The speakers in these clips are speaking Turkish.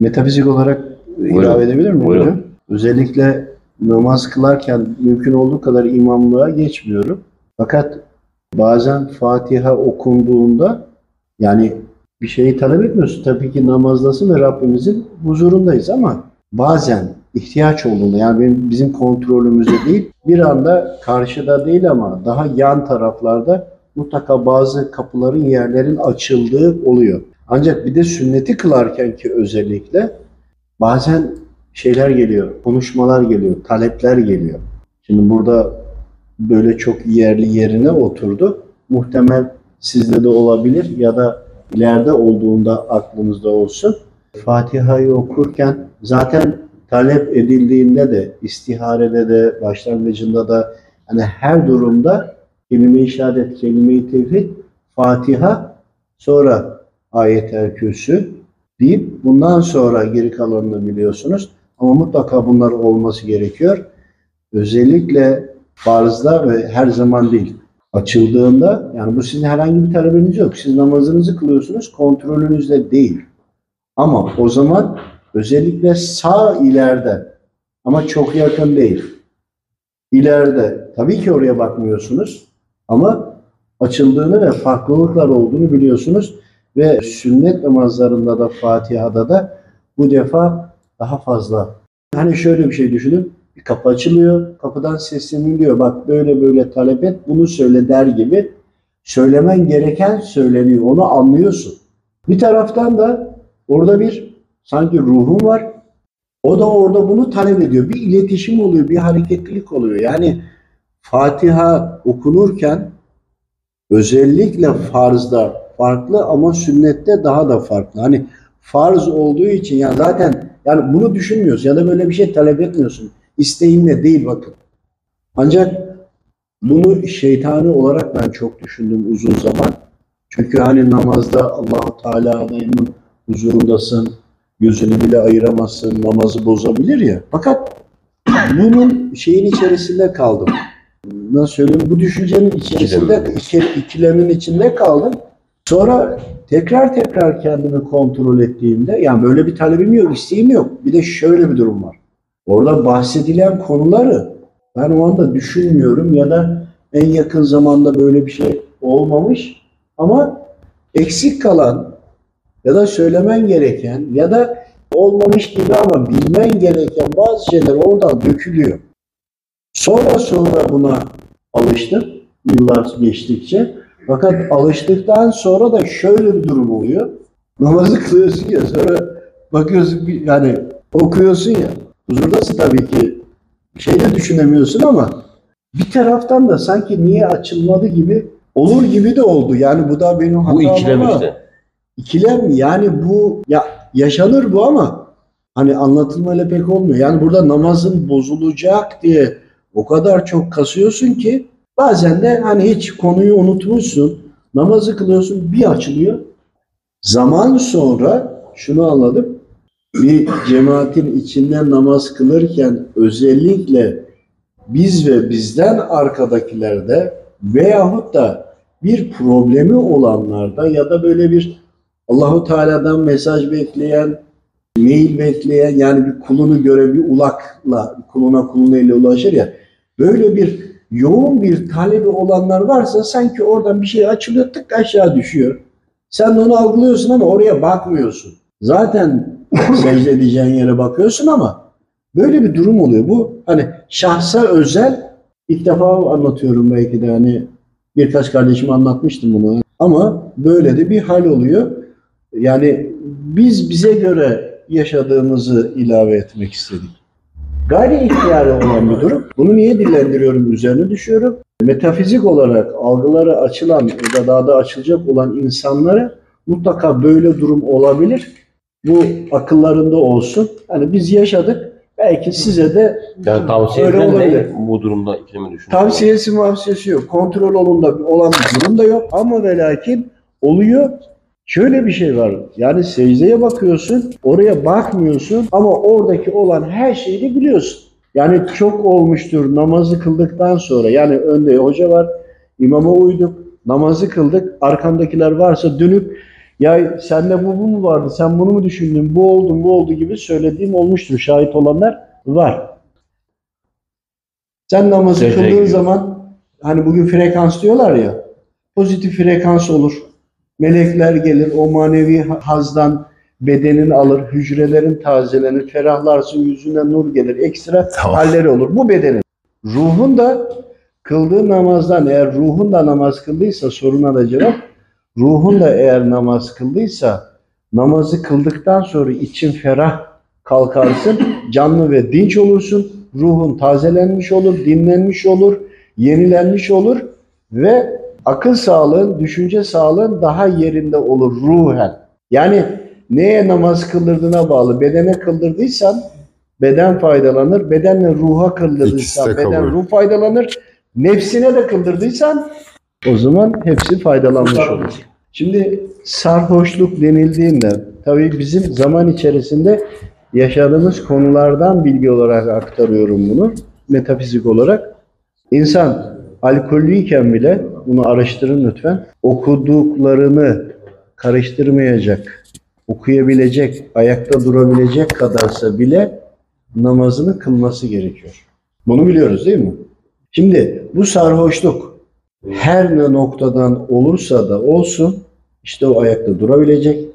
Metafizik olarak Buyurun. ilave edebilir miyim Buyurun. hocam? Özellikle namaz kılarken mümkün olduğu kadar imamlığa geçmiyorum. Fakat bazen Fatiha okunduğunda yani bir şeyi talep etmiyorsun. Tabii ki namazdasın ve Rabbimizin huzurundayız ama bazen ihtiyaç olduğunda yani benim, bizim kontrolümüzde değil bir anda karşıda değil ama daha yan taraflarda mutlaka bazı kapıların yerlerin açıldığı oluyor. Ancak bir de sünneti kılarken ki özellikle bazen şeyler geliyor, konuşmalar geliyor, talepler geliyor. Şimdi burada böyle çok yerli yerine oturdu. Muhtemel sizde de olabilir ya da ileride olduğunda aklınızda olsun. Fatiha'yı okurken zaten talep edildiğinde de, istiharede de, başlangıcında da hani her durumda kelime-i şehadet, kelime-i tevhid, Fatiha, sonra ayet-el kürsü deyip bundan sonra geri kalanını biliyorsunuz. Ama mutlaka bunlar olması gerekiyor. Özellikle farzda ve her zaman değil. Açıldığında yani bu sizin herhangi bir talebiniz yok. Siz namazınızı kılıyorsunuz kontrolünüzde değil. Ama o zaman özellikle sağ ileride ama çok yakın değil. İleride tabii ki oraya bakmıyorsunuz ama açıldığını ve farklılıklar olduğunu biliyorsunuz ve sünnet namazlarında da Fatiha'da da bu defa daha fazla. Hani şöyle bir şey düşünün. Bir kapı açılıyor, kapıdan sesleniliyor. Bak böyle böyle talep et, bunu söyle der gibi. Söylemen gereken söyleniyor. Onu anlıyorsun. Bir taraftan da orada bir sanki ruhun var. O da orada bunu talep ediyor. Bir iletişim oluyor, bir hareketlilik oluyor. Yani Fatiha okunurken özellikle farzda farklı ama sünnette daha da farklı. Hani farz olduğu için ya zaten yani bunu düşünmüyorsun ya da böyle bir şey talep etmiyorsun. İsteğinle değil bakın. Ancak bunu şeytani olarak ben çok düşündüm uzun zaman. Çünkü hani namazda Allahu Teala'nın huzurundasın, gözünü bile ayıramazsın, namazı bozabilir ya. Fakat bunun şeyin içerisinde kaldım. Nasıl söyleyeyim? Bu düşüncenin içerisinde, iki- ikilemin içinde kaldım. Sonra tekrar tekrar kendimi kontrol ettiğimde, yani böyle bir talebim yok, isteğim yok. Bir de şöyle bir durum var. Orada bahsedilen konuları ben o anda düşünmüyorum ya da en yakın zamanda böyle bir şey olmamış ama eksik kalan ya da söylemen gereken ya da olmamış gibi ama bilmen gereken bazı şeyler oradan dökülüyor. Sonra sonra buna alıştım yıllar geçtikçe. Fakat alıştıktan sonra da şöyle bir durum oluyor. Namazı kılıyorsun ya sonra bakıyorsun bir- yani okuyorsun ya huzurdasın tabii ki şey de düşünemiyorsun ama bir taraftan da sanki niye açılmadı gibi olur gibi de oldu. Yani bu da benim hatam Bu ikilem ama- işte. İkilem yani bu ya yaşanır bu ama hani anlatılmayla pek olmuyor. Yani burada namazın bozulacak diye o kadar çok kasıyorsun ki bazen de hani hiç konuyu unutmuşsun. Namazı kılıyorsun bir açılıyor. Zaman sonra şunu anladım. Bir cemaatin içinde namaz kılırken özellikle biz ve bizden arkadakilerde veyahut da bir problemi olanlarda ya da böyle bir Allahu Teala'dan mesaj bekleyen, mail bekleyen yani bir kulunu göre bir ulakla kuluna kuluna ile ulaşır ya böyle bir yoğun bir talebi olanlar varsa sanki oradan bir şey açılıyor tık aşağı düşüyor. Sen de onu algılıyorsun ama oraya bakmıyorsun. Zaten secde edeceğin yere bakıyorsun ama böyle bir durum oluyor. Bu hani şahsa özel ilk defa anlatıyorum belki de hani birkaç kardeşime anlatmıştım bunu. Ama böyle de bir hal oluyor. Yani biz bize göre yaşadığımızı ilave etmek istedik. Gayri ihtiyari olan bir durum. Bunu niye dillendiriyorum üzerine düşüyorum. Metafizik olarak algıları açılan ya da daha da açılacak olan insanlara mutlaka böyle durum olabilir. Bu akıllarında olsun. Hani biz yaşadık. Belki size de Yani tavsiye Öyle olabilir. ne bu durumda ikilemi düşünüyorum. Tavsiyesi mavsiyesi yok. Kontrol olunda olan bir durum da yok. Ama ve lakin oluyor. Şöyle bir şey var. Yani secdeye bakıyorsun, oraya bakmıyorsun ama oradaki olan her şeyi de biliyorsun. Yani çok olmuştur namazı kıldıktan sonra. Yani önde hoca var, imama uyduk, namazı kıldık. Arkamdakiler varsa dönüp Ya sende bu, bu mu vardı, sen bunu mu düşündün, bu oldu, bu oldu gibi söylediğim olmuştur. Şahit olanlar var. Sen namazı Secdeye kıldığın giriyor. zaman hani bugün frekans diyorlar ya pozitif frekans olur. Melekler gelir o manevi hazdan bedenin alır, hücrelerin tazelenir, ferahlarsın, yüzüne nur gelir, ekstra Tamam. halleri olur. Bu bedenin. Ruhun da kıldığı namazdan eğer ruhun da namaz kıldıysa soruna da cevap ruhun da eğer namaz kıldıysa namazı kıldıktan sonra için ferah kalkarsın, canlı ve dinç olursun. Ruhun tazelenmiş olur, dinlenmiş olur, yenilenmiş olur ve akıl sağlığın, düşünce sağlığın daha yerinde olur ruhen. Yani neye namaz kıldırdığına bağlı. Bedene kıldırdıysan beden faydalanır. Bedenle ruha kıldırdıysan de beden ruh faydalanır. Nefsine de kıldırdıysan o zaman hepsi faydalanmış olur. Şimdi sarhoşluk denildiğinde tabii bizim zaman içerisinde yaşadığımız konulardan bilgi olarak aktarıyorum bunu. Metafizik olarak. İnsan alkollüyken bile bunu araştırın lütfen. Okuduklarını karıştırmayacak, okuyabilecek, ayakta durabilecek kadarsa bile namazını kılması gerekiyor. Bunu biliyoruz değil mi? Şimdi bu sarhoşluk her ne noktadan olursa da olsun işte o ayakta durabilecek.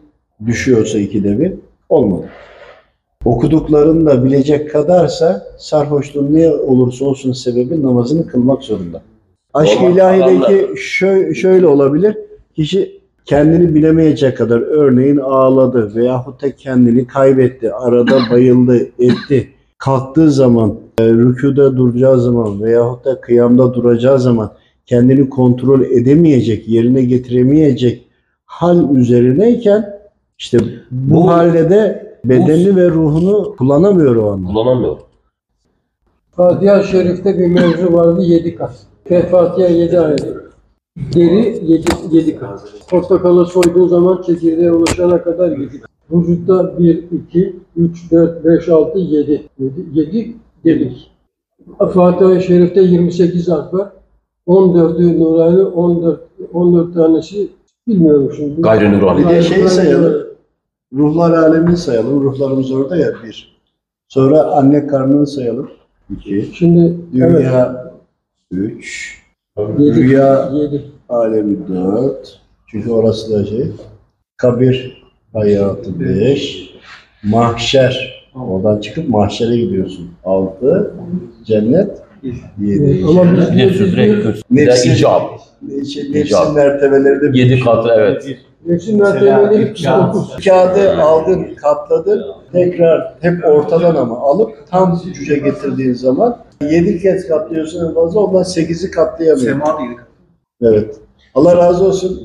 Düşüyorsa ikide bir olmadı. Okuduklarını da bilecek kadarsa sarhoşluğun ne olursa olsun sebebi namazını kılmak zorunda. Aşk-ı ilahideki şö- şöyle olabilir. Kişi kendini bilemeyecek kadar örneğin ağladı veyahut da kendini kaybetti, arada bayıldı, etti. Kalktığı zaman, e, rükuda duracağı zaman veyahut da kıyamda duracağı zaman kendini kontrol edemeyecek, yerine getiremeyecek hal üzerineyken işte bu, Bu- halde de bedenini ve ruhunu kullanamıyor o anda. Kullanamıyor. Fatiha-i Şerif'te bir mevzu vardı 7 kat. Ve Fatiha 7 ayet. Deri 7, 7 kat. Portakalı soyduğun zaman çekirdeğe ulaşana kadar 7 kat. Vücutta 1, 2, 3, 4, 5, 6, 7. 7, 7 delik. Fatiha-i Şerif'te 28 harf var. 14'ü nurani, 14, 14 tanesi bilmiyorum şimdi. Gayri nurani. Bir de şey sayalım. Ruhlar alemini sayalım. Ruhlarımız orada ya bir. Sonra anne karnını sayalım. İki. Şimdi evet, Dünya üç. 7, Rüya 7. alemi dört. Çünkü orası da şey. Kabir hayatı beş. Mahşer. Oradan çıkıp mahşere gidiyorsun. Altı. Cennet yedi. Ama biz sürdürek Bir de Nefsin, icab. nefsin İcab. mertebeleri de Yedi katı evet. Nefsin mertebeleri 9. Kağıdı aldın, katladın, tekrar hep ortadan ama alıp tam cüce getirdiğin zaman yedi kez katlıyorsun en fazla ondan sekizi katlayamıyorsun. Evet. Allah razı olsun.